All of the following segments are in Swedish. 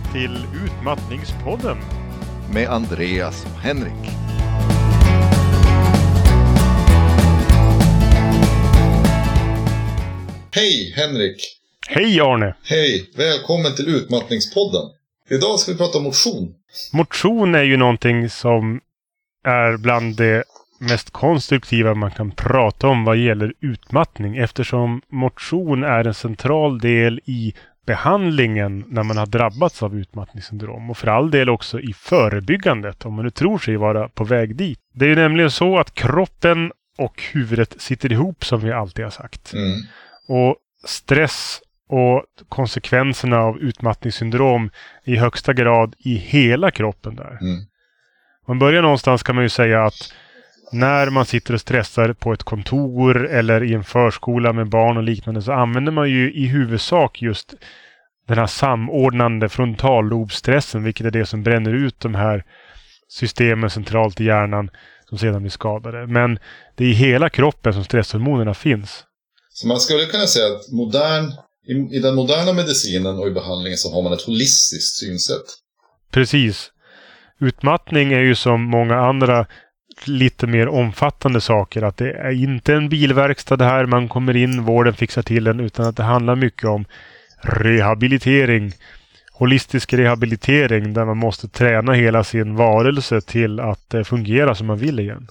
välkomna till Utmattningspodden. Med Andreas och Henrik. Hej Henrik! Hej Arne! Hej! Välkommen till Utmattningspodden. Idag ska vi prata om motion. Motion är ju någonting som är bland det mest konstruktiva man kan prata om vad gäller utmattning eftersom motion är en central del i behandlingen när man har drabbats av utmattningssyndrom och för all del också i förebyggandet om man nu tror sig vara på väg dit. Det är ju nämligen så att kroppen och huvudet sitter ihop som vi alltid har sagt. Mm. Och stress och konsekvenserna av utmattningssyndrom i högsta grad i hela kroppen där. Mm. Man börjar någonstans kan man ju säga att när man sitter och stressar på ett kontor eller i en förskola med barn och liknande så använder man ju i huvudsak just den här samordnande frontallobstressen, vilket är det som bränner ut de här systemen centralt i hjärnan som sedan blir skadade. Men det är i hela kroppen som stresshormonerna finns. Så man skulle kunna säga att modern, i, i den moderna medicinen och i behandlingen så har man ett holistiskt synsätt. Precis. Utmattning är ju som många andra lite mer omfattande saker. Att det är inte en bilverkstad det här. Man kommer in, vården fixar till en. Utan att det handlar mycket om rehabilitering. Holistisk rehabilitering där man måste träna hela sin varelse till att eh, fungera som man vill igen.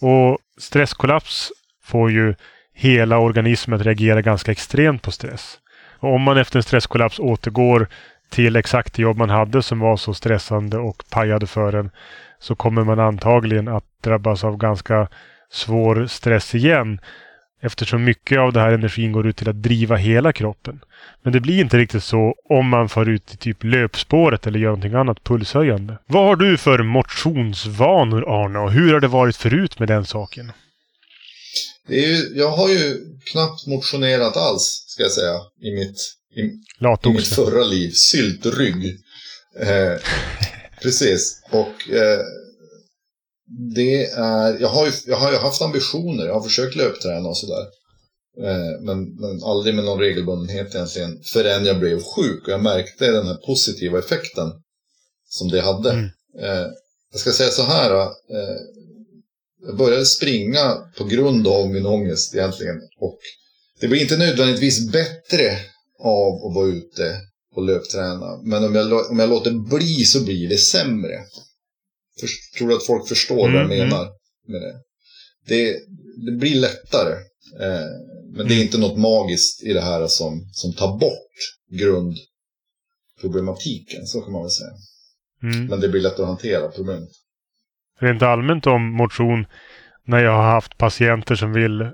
Och stresskollaps får ju hela organismen att reagera ganska extremt på stress. Och om man efter en stresskollaps återgår till exakt det jobb man hade som var så stressande och pajade för en så kommer man antagligen att drabbas av ganska svår stress igen. Eftersom mycket av den här energin går ut till att driva hela kroppen. Men det blir inte riktigt så om man får ut i typ löpspåret eller gör någonting annat pulshöjande. Vad har du för motionsvanor Arne och hur har det varit förut med den saken? Det är ju, jag har ju knappt motionerat alls, ska jag säga, i mitt, i, i mitt förra liv. Syltrygg. Eh, precis. Och eh, det är, jag har ju jag har ju haft ambitioner, jag har försökt löpträna och sådär. Eh, men, men aldrig med någon regelbundenhet egentligen förrän jag blev sjuk och jag märkte den här positiva effekten som det hade. Mm. Eh, jag ska säga så här, eh, jag började springa på grund av min ångest egentligen. Och det blir inte nödvändigtvis bättre av att vara ute och löpträna. Men om jag, om jag låter bli så blir det sämre. För, tror du att folk förstår mm, vad jag mm, mm. menar med det? Det, det blir lättare. Eh, men det är mm. inte något magiskt i det här som, som tar bort grundproblematiken. Så kan man väl säga. Mm. Men det blir lättare att hantera problemet rent allmänt om motion när jag har haft patienter som vill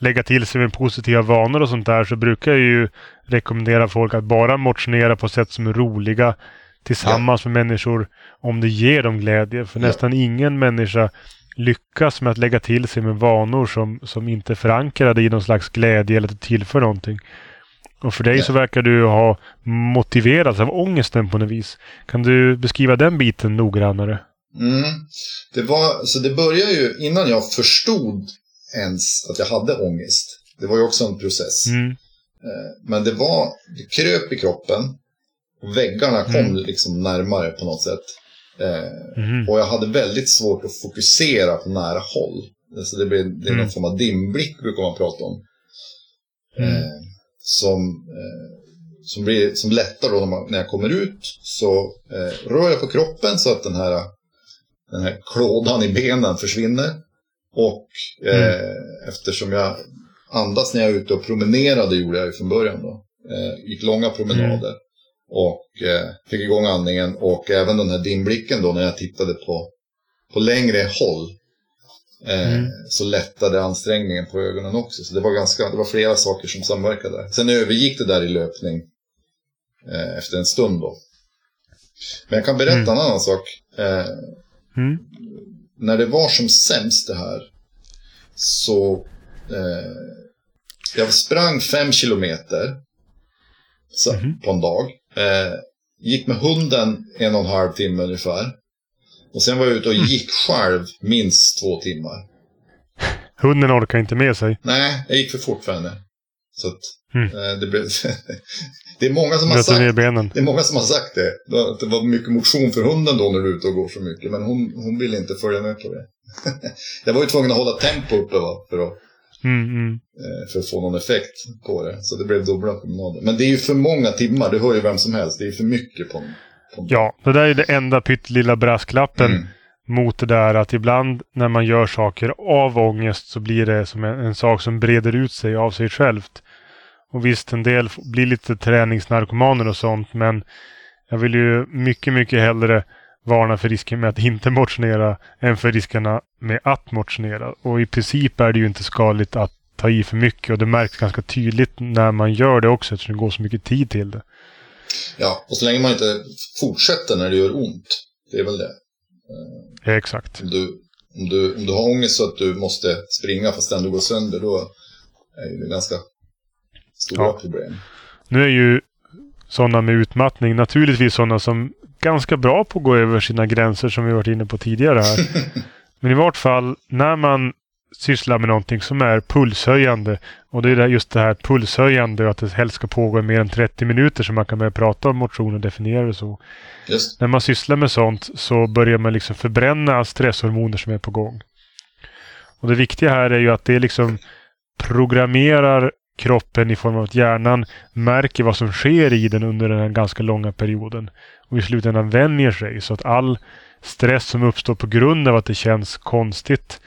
lägga till sig med positiva vanor och sånt där så brukar jag ju rekommendera folk att bara motionera på sätt som är roliga tillsammans ja. med människor om det ger dem glädje. För ja. nästan ingen människa lyckas med att lägga till sig med vanor som, som inte är förankrade i någon slags glädje eller tillför någonting. Och för dig ja. så verkar du ha motiverats av ångesten på något vis. Kan du beskriva den biten noggrannare? Mm. Det, var, så det började ju innan jag förstod ens att jag hade ångest. Det var ju också en process. Mm. Eh, men det var, det kröp i kroppen. Och väggarna kom mm. liksom närmare på något sätt. Mm. Och jag hade väldigt svårt att fokusera på nära håll. Så det, blev, det är någon mm. form av dimblick brukar man prata om. Mm. Eh, som, eh, som, blir, som lättar då när, man, när jag kommer ut. Så eh, rör jag på kroppen så att den här den här klådan i benen försvinner. Och eh, mm. eftersom jag andas när jag är ute och promenerade gjorde jag ju från början då. Eh, gick långa promenader. Mm. Och eh, fick igång andningen och även den här dimblicken då när jag tittade på, på längre håll. Eh, mm. Så lättade ansträngningen på ögonen också. Så det var, ganska, det var flera saker som samverkade. Sen övergick det där i löpning eh, efter en stund då. Men jag kan berätta mm. en annan sak. Eh, Mm. När det var som sämst det här så eh, jag sprang fem kilometer så, mm. på en dag. Eh, gick med hunden en och en halv timme ungefär. Och sen var jag ute och mm. gick själv minst två timmar. Hunden orkar inte med sig. Nej, jag gick för fort för henne. Så att, mm. eh, det blev Det är, många som har sagt, det är många som har sagt det. Det var mycket motion för hunden då när du är ute och går så mycket. Men hon, hon ville inte följa med på det. jag var ju tvungen att hålla tempo uppe va, för, att, mm, mm. Eh, för att få någon effekt på det. Så det blev dubbla promenader. Men det är ju för många timmar, det hör ju vem som helst. Det är för mycket på, på Ja, det där är det enda pyttelilla brasklappen. Mm mot det där att ibland när man gör saker av ångest så blir det som en, en, sak som breder ut sig av sig självt. Och visst, en del blir lite träningsnarkomaner och sånt, men jag vill ju mycket, mycket hellre varna för risken med att inte motionera än för riskerna med att motionera. Och i princip är det ju inte skadligt att ta i för mycket och det märks ganska tydligt när man gör det också eftersom det går så mycket tid till det. Ja, och så länge man inte fortsätter när det gör ont. Det är väl det. Ja, exakt. Om du, om, du, om du har ångest så att du måste springa fast ändå går sönder, då är det ganska stora ja. problem. Nu är ju sådana med utmattning naturligtvis sådana som ganska bra på att gå över sina gränser som vi varit inne på tidigare här. Men i vart fall när man sysslar med någonting som är pulshöjande och det är just det här pulshöjande och att det helst ska pågå i mer än 30 minuter så man kan börja prata om motion och definiera det så. Just. När man sysslar med sånt så börjar man liksom förbränna stresshormoner som är på gång. Och det viktiga här är ju att det liksom programmerar kroppen i form av att hjärnan märker vad som sker i den under den här ganska långa perioden. Och i slutändan vänjer sig så att all stress som uppstår på grund av att det känns konstigt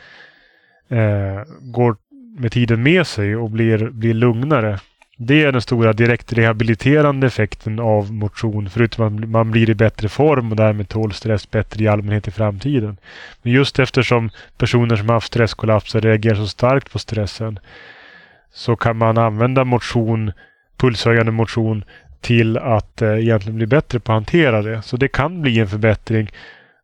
eh, går med tiden med sig och blir, blir lugnare. Det är den stora direkt rehabiliterande effekten av motion, förutom att man blir i bättre form och därmed tål stress bättre i allmänhet i framtiden. Men just eftersom personer som haft stresskollapser reagerar så starkt på stressen så kan man använda motion, pulshöjande motion till att eh, egentligen bli bättre på att hantera det. Så det kan bli en förbättring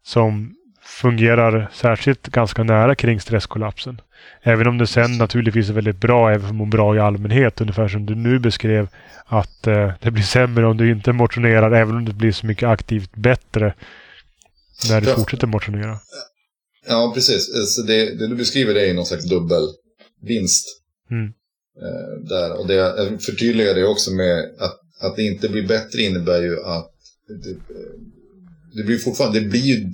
som fungerar särskilt ganska nära kring stresskollapsen. Även om det sen naturligtvis är väldigt bra även för att må bra i allmänhet. Ungefär som du nu beskrev att eh, det blir sämre om du inte motionerar även om det blir så mycket aktivt bättre när du ja. fortsätter motionera. Ja, precis. Så det, det du beskriver är någon slags dubbelvinst. Mm. Eh, där. Och det, jag förtydligar det också med att, att det inte blir bättre innebär ju att det, det blir fortfarande, det blir ju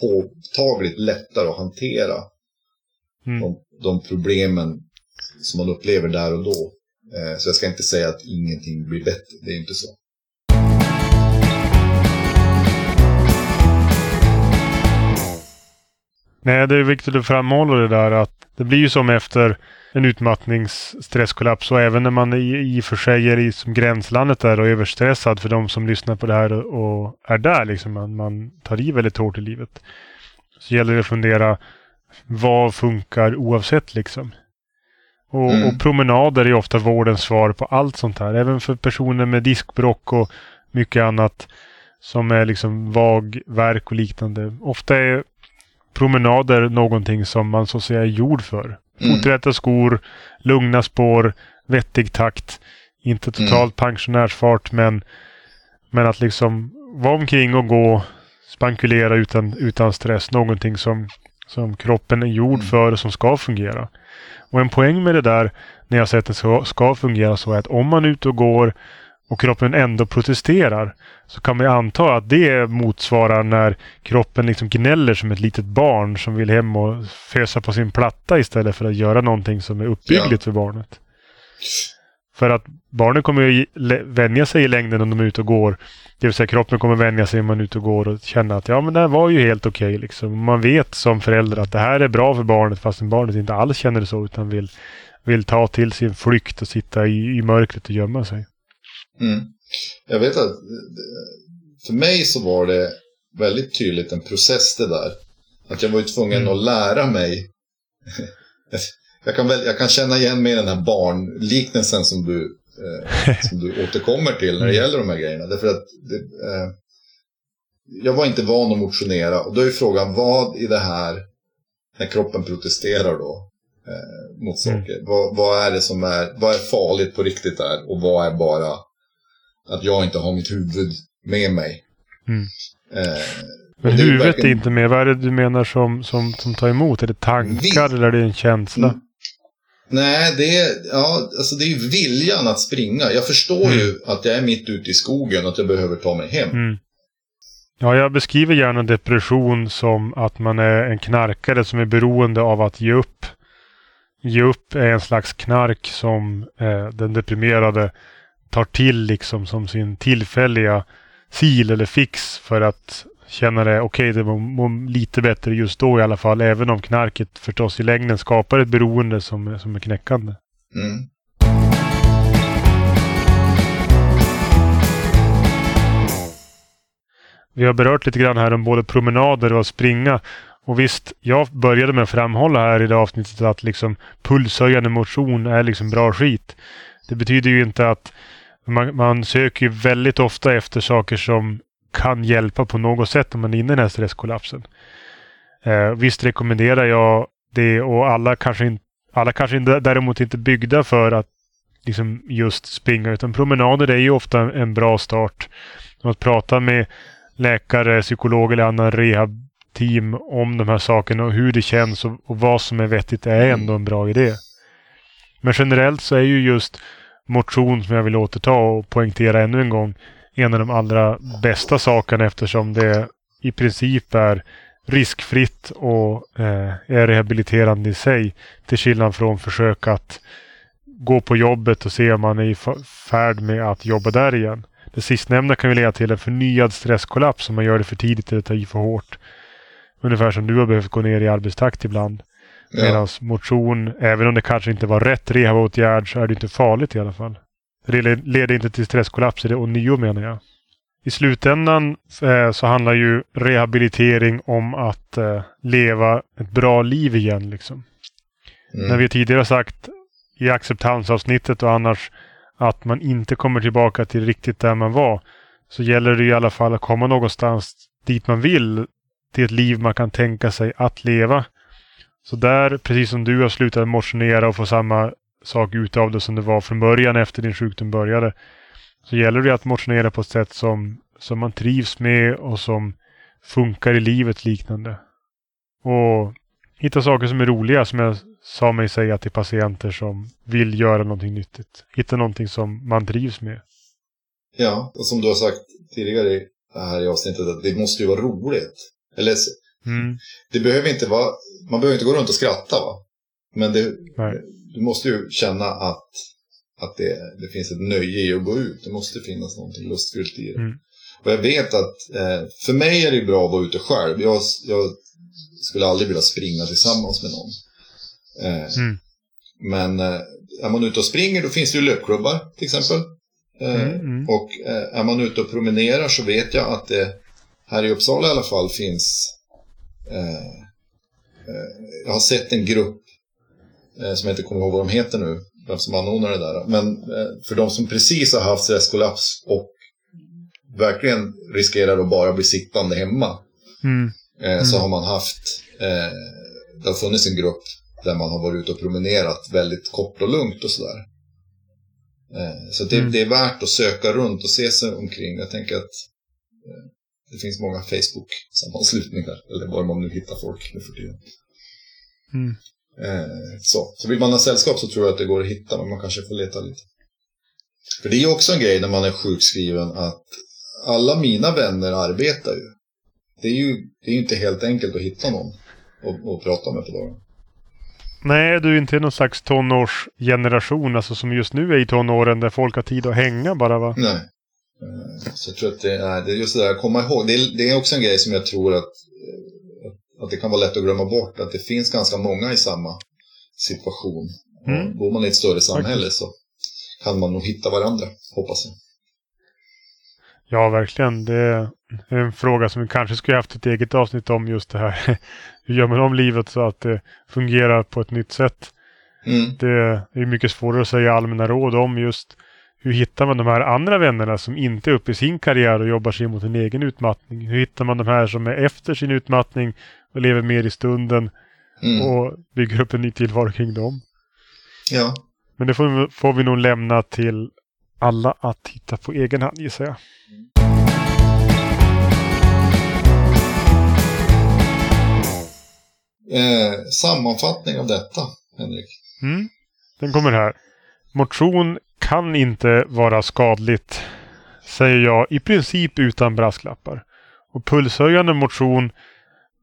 påtagligt lättare att hantera mm. de, de, problemen som man upplever där och då. Eh, så jag ska inte säga att ingenting blir bättre, det är inte så. Nej, det är viktigt att framhålla det där att det blir ju som efter en utmattningsstresskollaps och även när man i, i och för sig är i som gränslandet där och överstressad för de som lyssnar på det här och, är där liksom. Man, man tar i väldigt hårt i livet. Så gäller det att fundera vad funkar oavsett liksom. Och, mm. och, promenader är ofta vårdens svar på allt sånt här. Även för personer med diskbrock och mycket annat som är liksom vag, verk och liknande. Ofta är promenader någonting som man så att säga är gjord för. Mm. Foträta skor, lugna spår, vettig takt. Inte mm. totalt mm. pensionärsfart men, men att liksom vara omkring och gå, spankulera utan, utan stress. Någonting som, som kroppen är gjord mm. för och som ska fungera. Och en poäng med det där när jag säger att det ska, ska fungera så är att om man är ute och går och kroppen ändå protesterar så kan man anta att det motsvarar när kroppen liksom gnäller som ett litet barn som vill hem och fösa på sin platta istället för att göra någonting som är uppbyggligt ja. för barnet. För att barnen kommer ju vänja sig i längden om de är ute och går. Det vill säga kroppen kommer vänja sig om man är ute och går och känna att ja men det här var ju helt okej okay, liksom. Man vet som förälder att det här är bra för barnet fastän barnet inte alls känner det så utan vill, vill ta till sin flykt och sitta i, i mörkret och gömma sig. Mm. Jag vet att för mig så var det väldigt tydligt en process det där. Att jag var ju tvungen mm. att lära mig. jag, kan väl, jag kan känna igen mig i den här barnliknelsen som du, eh, som du återkommer till när det mm. gäller de här grejerna. Därför att det, eh, jag var inte van att motionera och då är frågan vad i det här, när kroppen protesterar då, eh, mot mm. saker. Mm. Vad, vad, är det som är, vad är farligt på riktigt där och vad är bara att jag inte har mitt huvud med mig. Mm. Eh, Men huvudet är, verkligen... är inte med. Vad är det du menar som, som, som tar emot? Är det tankar Vi... eller är det en känsla? Mm. Nej, det är, ja, alltså det är viljan att springa. Jag förstår mm. ju att jag är mitt ute i skogen och att jag behöver ta mig hem. Mm. Ja, jag beskriver gärna depression som att man är en knarkare som är beroende av att ge upp. Ge upp är en slags knark som eh, den deprimerade tar till liksom som sin tillfälliga sil eller fix för att känna det okej, okay, det var lite bättre just då i alla fall. Även om knarket förstås i längden skapar ett beroende som, som är knäckande. Mm. Vi har berört lite grann här om både promenader och springa. Och visst, jag började med att framhålla här i det avsnittet att liksom pulshöjande motion är liksom bra skit. Det betyder ju inte att man, man söker väldigt ofta efter saker som kan hjälpa på något sätt om man är inne i den här stresskollapsen. Eh, visst rekommenderar jag det och alla kanske, in, alla kanske inte, däremot inte byggda för att liksom just springa utan promenader är ju ofta en bra start. Att prata med läkare, psykolog eller annan rehabteam om de här sakerna och hur det känns och, och vad som är vettigt är ändå en bra idé. Men generellt så är ju just motion som jag vill återta och poängtera ännu en gång en av de allra bästa sakerna eftersom det i princip är riskfritt och eh, är rehabiliterande i sig. Till skillnad från försök att gå på jobbet och se om man är i färd med att jobba där igen. Det sistnämnda kan ju leda till en förnyad stresskollaps om man gör det för tidigt eller tar i för hårt. Ungefär som du har behövt gå ner i arbetstakt ibland. Ja. Medan motion, även om det kanske inte var rätt rehabåtgärd så är det inte farligt i alla fall. Det leder inte till stresskollapser och nio menar jag. I slutändan eh, så handlar ju rehabilitering om att eh, leva ett bra liv igen. Liksom. Mm. När vi tidigare sagt i acceptansavsnittet och annars att man inte kommer tillbaka till riktigt där man var. Så gäller det i alla fall att komma någonstans dit man vill. Till ett liv man kan tänka sig att leva. Så där, precis som du har slutat motionera och få samma sak utav det som det var från början efter din sjukdom började. Så gäller det att motionera på ett sätt som, som man trivs med och som funkar i livet liknande. Och hitta saker som är roliga som jag sa mig säga till patienter som vill göra någonting nyttigt. Hitta någonting som man trivs med. Ja, och som du har sagt tidigare här i avsnittet att det måste ju vara roligt. Eller mm. det behöver inte vara, man behöver inte gå runt och skratta va? Men det, du måste ju känna att, att det, det finns ett nöje i att gå ut. Det måste finnas någonting lustfyllt i det. Mm. Och jag vet att eh, för mig är det bra att vara ute själv. Jag, jag skulle aldrig vilja springa tillsammans med någon. Eh, mm. Men eh, är man ute och springer då finns det ju löpklubbar till exempel. Mm, mm. Och är man ute och promenerar så vet jag att det här i Uppsala i alla fall finns jag har sett en grupp Eh, som jag inte kommer ihåg vad de heter nu, vem som anordnar det där. Men eh, för de som precis har haft stresskollaps och verkligen riskerar att bara bli sittande hemma. Mm. Mm. Så har man haft, det har funnits en grupp där man har varit ute och promenerat väldigt kort och lugnt och sådär. Så det, mm. det, är värt att söka runt och se sig omkring. Jag tänker att det finns många Facebook-sammanslutningar, eller var man nu hittar folk nu för tiden. Mm. Eh, så. så vill man ha sällskap så tror jag att det går att hitta, men man kanske får leta lite. För det är ju också en grej när man är sjukskriven att alla mina vänner arbetar ju. Det är ju, det är inte helt enkelt att hitta någon att prata med på dagen. Nej, du är inte någon slags tonårsgeneration, alltså som just nu är i tonåren där folk har tid att hänga bara va? Nej. Eh, så jag tror att det är, det är just det där, att komma ihåg. Det är, det är också en grej som jag tror att att det kan vara lätt att glömma bort att det finns ganska många i samma situation. Mm. Bor man i ett större samhälle så kan man nog hitta varandra, hoppas jag. Ja, verkligen. Det är en fråga som vi kanske skulle haft ett eget avsnitt om just det här. Hur gör man om livet så att det fungerar på ett nytt sätt? Mm. Det är mycket svårare att säga allmänna råd om just hur hittar man de här andra vännerna som inte är uppe i sin karriär och jobbar sig mot en egen utmattning? Hur hittar man de här som är efter sin utmattning och lever mer i stunden mm. och bygger upp en ny tillvaro kring dem? Ja. Men det får, får vi nog lämna till alla att hitta på egen hand gissar jag. Eh, sammanfattning av detta, Henrik. Mm. Den kommer här. Motion kan inte vara skadligt, säger jag i princip utan brasklappar. Och pulshöjande motion,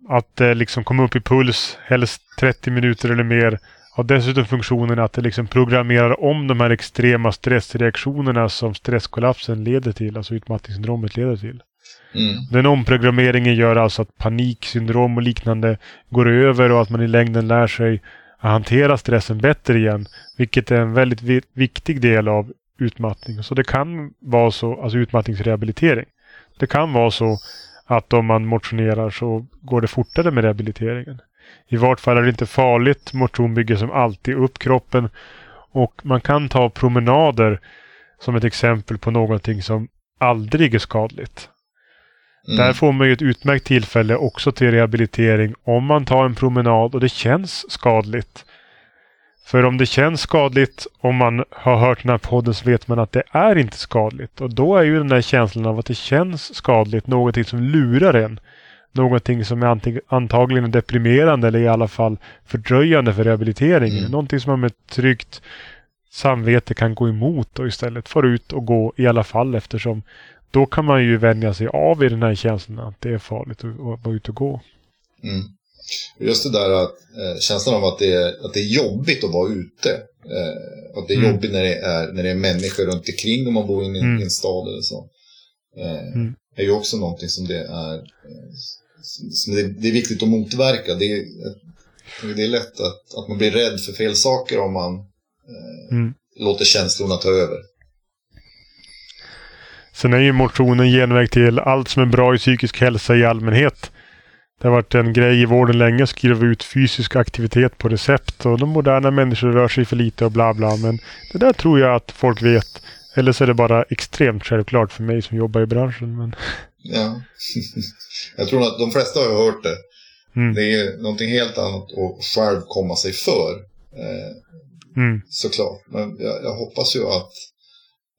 att det liksom kommer upp i puls, helst 30 minuter eller mer, har dessutom funktionen att det liksom programmerar om de här extrema stressreaktionerna som stresskollapsen leder till, alltså utmattningssyndromet leder till. Mm. Den omprogrammeringen gör alltså att paniksyndrom och liknande går över och att man i längden lär sig att hantera stressen bättre igen. Vilket är en väldigt viktig del av utmattning. Så det kan vara så, alltså utmattningsrehabilitering. Det kan vara så att om man motionerar så går det fortare med rehabiliteringen. I vart fall är det inte farligt. Motion bygger som alltid upp kroppen. Och man kan ta promenader som ett exempel på någonting som aldrig är skadligt. Mm. Där får man ju ett utmärkt tillfälle också till rehabilitering om man tar en promenad och det känns skadligt. För om det känns skadligt, om man har hört den här podden så vet man att det är inte skadligt. Och då är ju den där känslan av att det känns skadligt någonting som lurar en. Någonting som är antagligen deprimerande eller i alla fall fördröjande för rehabiliteringen. Mm. Någonting som man med tryggt samvete kan gå emot och istället få ut och gå i alla fall eftersom då kan man ju vänja sig av i den här känslan att det är farligt att, vara ute och gå. Mm. Just det där att eh, känslan av att det, är, att det är jobbigt att vara ute. Eh, att det är mm. jobbigt när det är, när det är människor runt omkring om man bor i en, mm. en stad eller så. Eh, mm. är ju också någonting som det är, eh, som det, det, är viktigt att motverka. Det är, det är lätt att, att man blir rädd för fel saker om man eh, mm. låter känslorna ta över. Sen är ju motionen genväg till allt som är bra i psykisk hälsa i allmänhet. Det har varit en grej i vården länge att skriva ut fysisk aktivitet på recept och de moderna människor rör sig för lite och bla bla. Men det där tror jag att folk vet. Eller så är det bara extremt självklart för mig som jobbar i branschen. Men... Ja, jag tror att de flesta har hört det. Mm. Det är någonting helt annat att själv komma sig för. Eh, mm. Såklart. Men jag, jag, hoppas ju att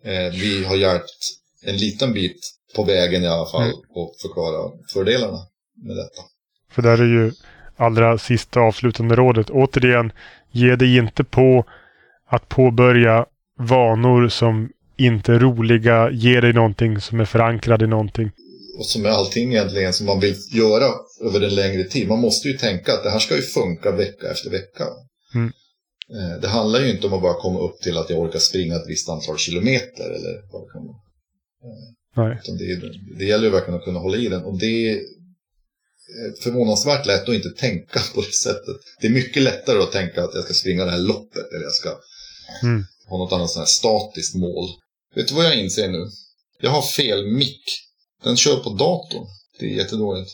eh, vi har hjälpt en liten bit på vägen i alla fall mm. och förklara fördelarna med detta. För där är ju allra sista avslutande rådet. Återigen, ge dig inte på att påbörja vanor som inte är roliga. Ge dig någonting som är förankrad i någonting. Och som är allting egentligen som man vill göra över en längre tid. Man måste ju tänka att det här ska ju funka vecka efter vecka. Mm. Eh, det handlar ju inte om att bara komma upp till att jag orkar springa ett visst antal kilometer eller vad det kan vara. Nej. Det, det, gäller ju verkligen att kunna hålla i den. Och det är förvånansvärt lätt att inte tänka på det sättet. Det är mycket lättare att tänka att jag ska springa det här loppet eller jag ska mm. ha något annat sånt här statiskt mål. Vet du vad jag inser nu? Jag har fel mick. Den kör på datorn. Det är jättedåligt.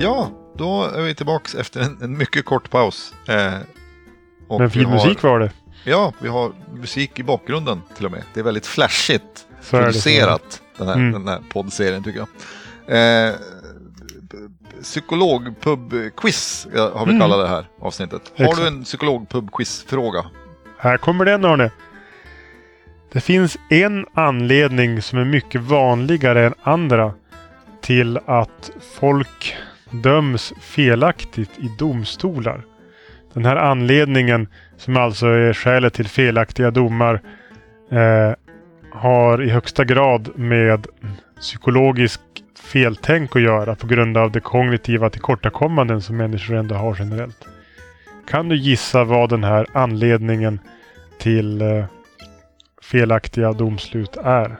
Ja, då är vi tillbaka efter en, en mycket kort paus. Eh, Men fin musik var det. Ja, vi har musik i bakgrunden till och med. Det är väldigt flashigt så producerat, den här, mm. den här poddserien tycker jag. Eh, psykologpub-quiz har vi mm. kallat det här avsnittet. Har Exakt. du en psykologpub-quiz-fråga? Här kommer den Arne. Det finns en anledning som är mycket vanligare än andra till att folk döms felaktigt i domstolar. Den här anledningen, som alltså är skälet till felaktiga domar, eh, har i högsta grad med psykologisk feltänk att göra på grund av de kognitiva tillkortakommanden som människor ändå har generellt. Kan du gissa vad den här anledningen till eh, felaktiga domslut är?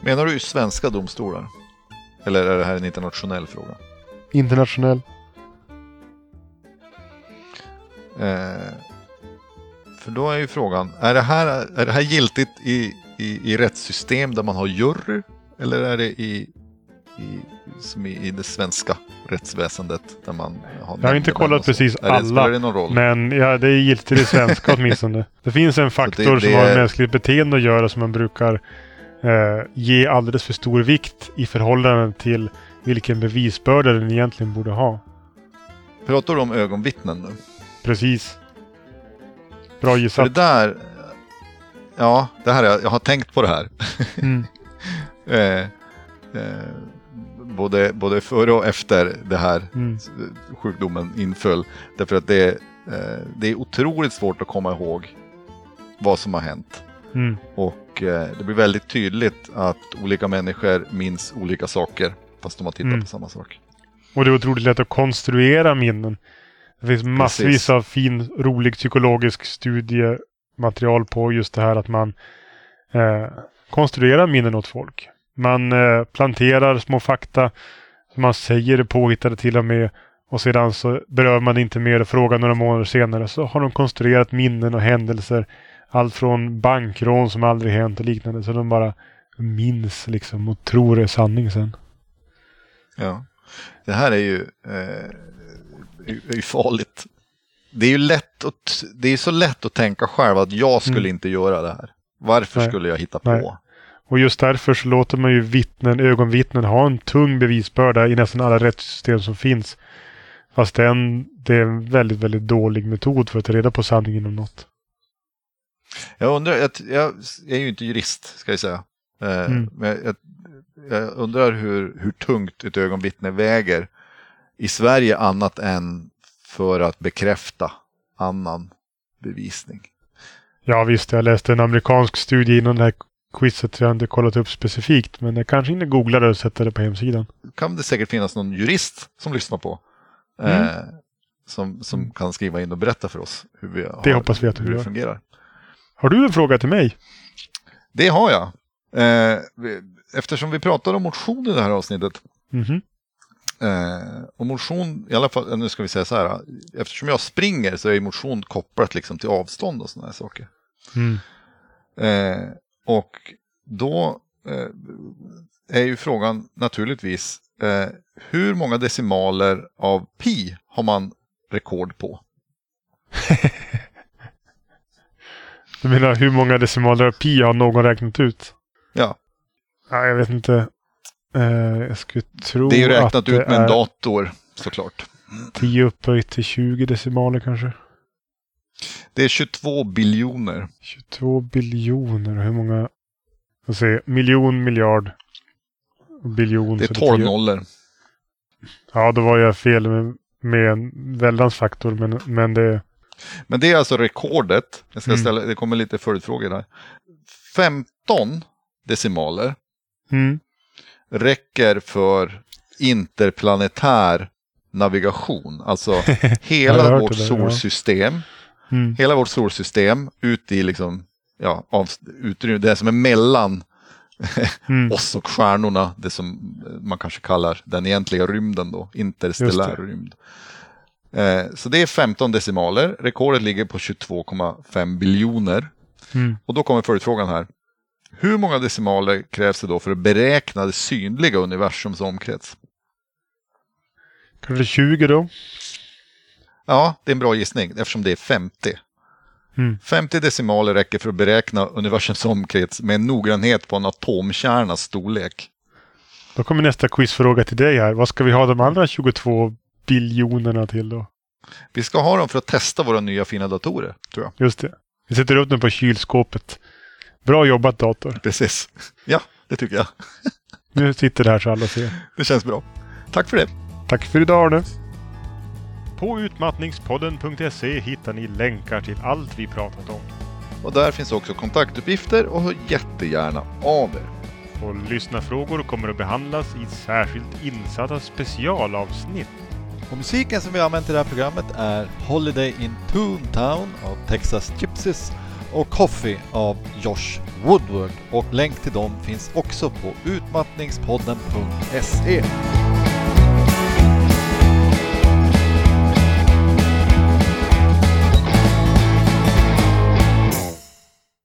Menar du svenska domstolar? Eller är det här en internationell fråga? Internationell. Eh, för då är ju frågan, är det här, är det här giltigt i, i, i rättssystem där man har jury? Eller är det i, i, som i, i det svenska rättsväsendet där man har Jag har inte kollat precis alla, det, det men ja, det är giltigt i det svenska åtminstone. Det finns en faktor det, det som har med mänskligt beteende att göra som man brukar eh, ge alldeles för stor vikt i förhållande till vilken bevisbörda den egentligen borde ha. Pratar du om ögonvittnen nu? Precis. Bra gissat. det där... Ja, det här, jag har tänkt på det här. Mm. Eh, eh, både, både före och efter det här Mm. sjukdomen inföll. Därför att det, eh, det är otroligt svårt att komma ihåg vad som har hänt. Mm. Och eh, det blir väldigt tydligt att olika människor minns olika saker fast de har tittat Mm. på samma sak. Och det är otroligt lätt att konstruera minnen. Det finns massvis Precis. av fin, rolig psykologisk studiematerial på just det här att man eh, konstruerar minnen åt folk. Man eh, planterar små fakta, man säger det påhittade till och med och sedan så berör man inte mer och frågar några månader senare så har de konstruerat minnen och händelser. Allt från bankrån som aldrig hänt och liknande så de bara minns liksom och tror är sanning sen. Ja. Det här är ju, eh, är ju farligt. Det är ju lätt att, det är så lätt att tänka själv att jag skulle Mm. inte göra det här. Varför Nej. skulle jag hitta på? Nej. Och just därför så låter man ju vittnen, ögonvittnen ha en tung bevisbörda i nästan alla rättssystem som finns. Fast det är en, det är en väldigt, väldigt dålig metod för att ta reda på sanningen om något. Jag undrar, jag, jag, är ju inte jurist ska jag säga. Eh, Mm. Men jag, jag, undrar hur, hur tungt ett ögonvittne väger i Sverige annat än för att bekräfta annan bevisning. Ja visst, jag läste en amerikansk studie innan det här quizet. Jag har inte kollat upp specifikt. Men jag kanske inte googlar det och sätter det på hemsidan. kan det säkert finnas någon jurist som lyssnar på. Mm. Eh, som, som kan skriva in och berätta för oss hur, vi har, Det hoppas vi att hur det fungerar. Har du en fråga till mig? Det har jag. Eh, eftersom vi pratade om motion i det här avsnittet. Mhm. Eh, och motion, i alla fall, nu ska vi säga så här. Eftersom jag springer så är motion kopplat liksom till avstånd och sådana här saker. Mm. Eh, och då eh, är ju frågan naturligtvis hur många decimaler av pi har man rekord på? Du menar hur många decimaler av pi har någon räknat ut? Ja, Ja, jag vet inte. Eh, jag skulle tro det är ju att räknat det ut med en är dator såklart. 10 upphöjt till 20 decimaler kanske. Det är 22 biljoner. 22 biljoner. Hur många? Jag säger miljon, miljard. Biljon. Det är så 12 10. nollor. Ja, då var jag fel med, med en väldans faktor. Men, men det... Men det är alltså rekordet. Jag ska Mm. ställa, det kommer lite följdfrågor där. 15 decimaler Mm, räcker för interplanetär navigation. Alltså hela vårt där, ja. solsystem. mm, Hela vårt solsystem ut i liksom, ja, av, utrymme, det som är mellan mm. oss och stjärnorna. Det som man kanske kallar den egentliga rymden då, interstellär rymd. Eh, så det är 15 decimaler. Rekordet ligger på 22,5 biljoner. Mm. Och då kommer följdfrågan här. Hur många decimaler krävs det då för att beräkna det synliga universums omkrets? Kanske 20 då? Ja, det är en bra gissning eftersom det är 50. Mm. 50 decimaler räcker för att beräkna universums omkrets med en noggrannhet på en atomkärnas storlek. Då kommer nästa quizfråga till dig här. Vad ska vi ha de andra 22 biljonerna till då? Vi ska ha dem för att testa våra nya fina datorer, tror jag. Just det. Vi sätter upp den på kylskåpet. Bra jobbat dator. Precis. Ja, det tycker jag. Nu sitter det här så alla ser. Det känns bra. Tack för det. Tack för idag Arne. På utmattningspodden.se hittar ni länkar till allt vi pratat om. Och där finns också kontaktuppgifter och hör jättegärna av er. Och lyssnarfrågor kommer att behandlas i särskilt insatta specialavsnitt. Och musiken som vi har använt i det här programmet är Holiday in Toontown av Texas Gypsies och Coffee av Josh Woodward. Och länk till dem finns också på utmattningspodden.se.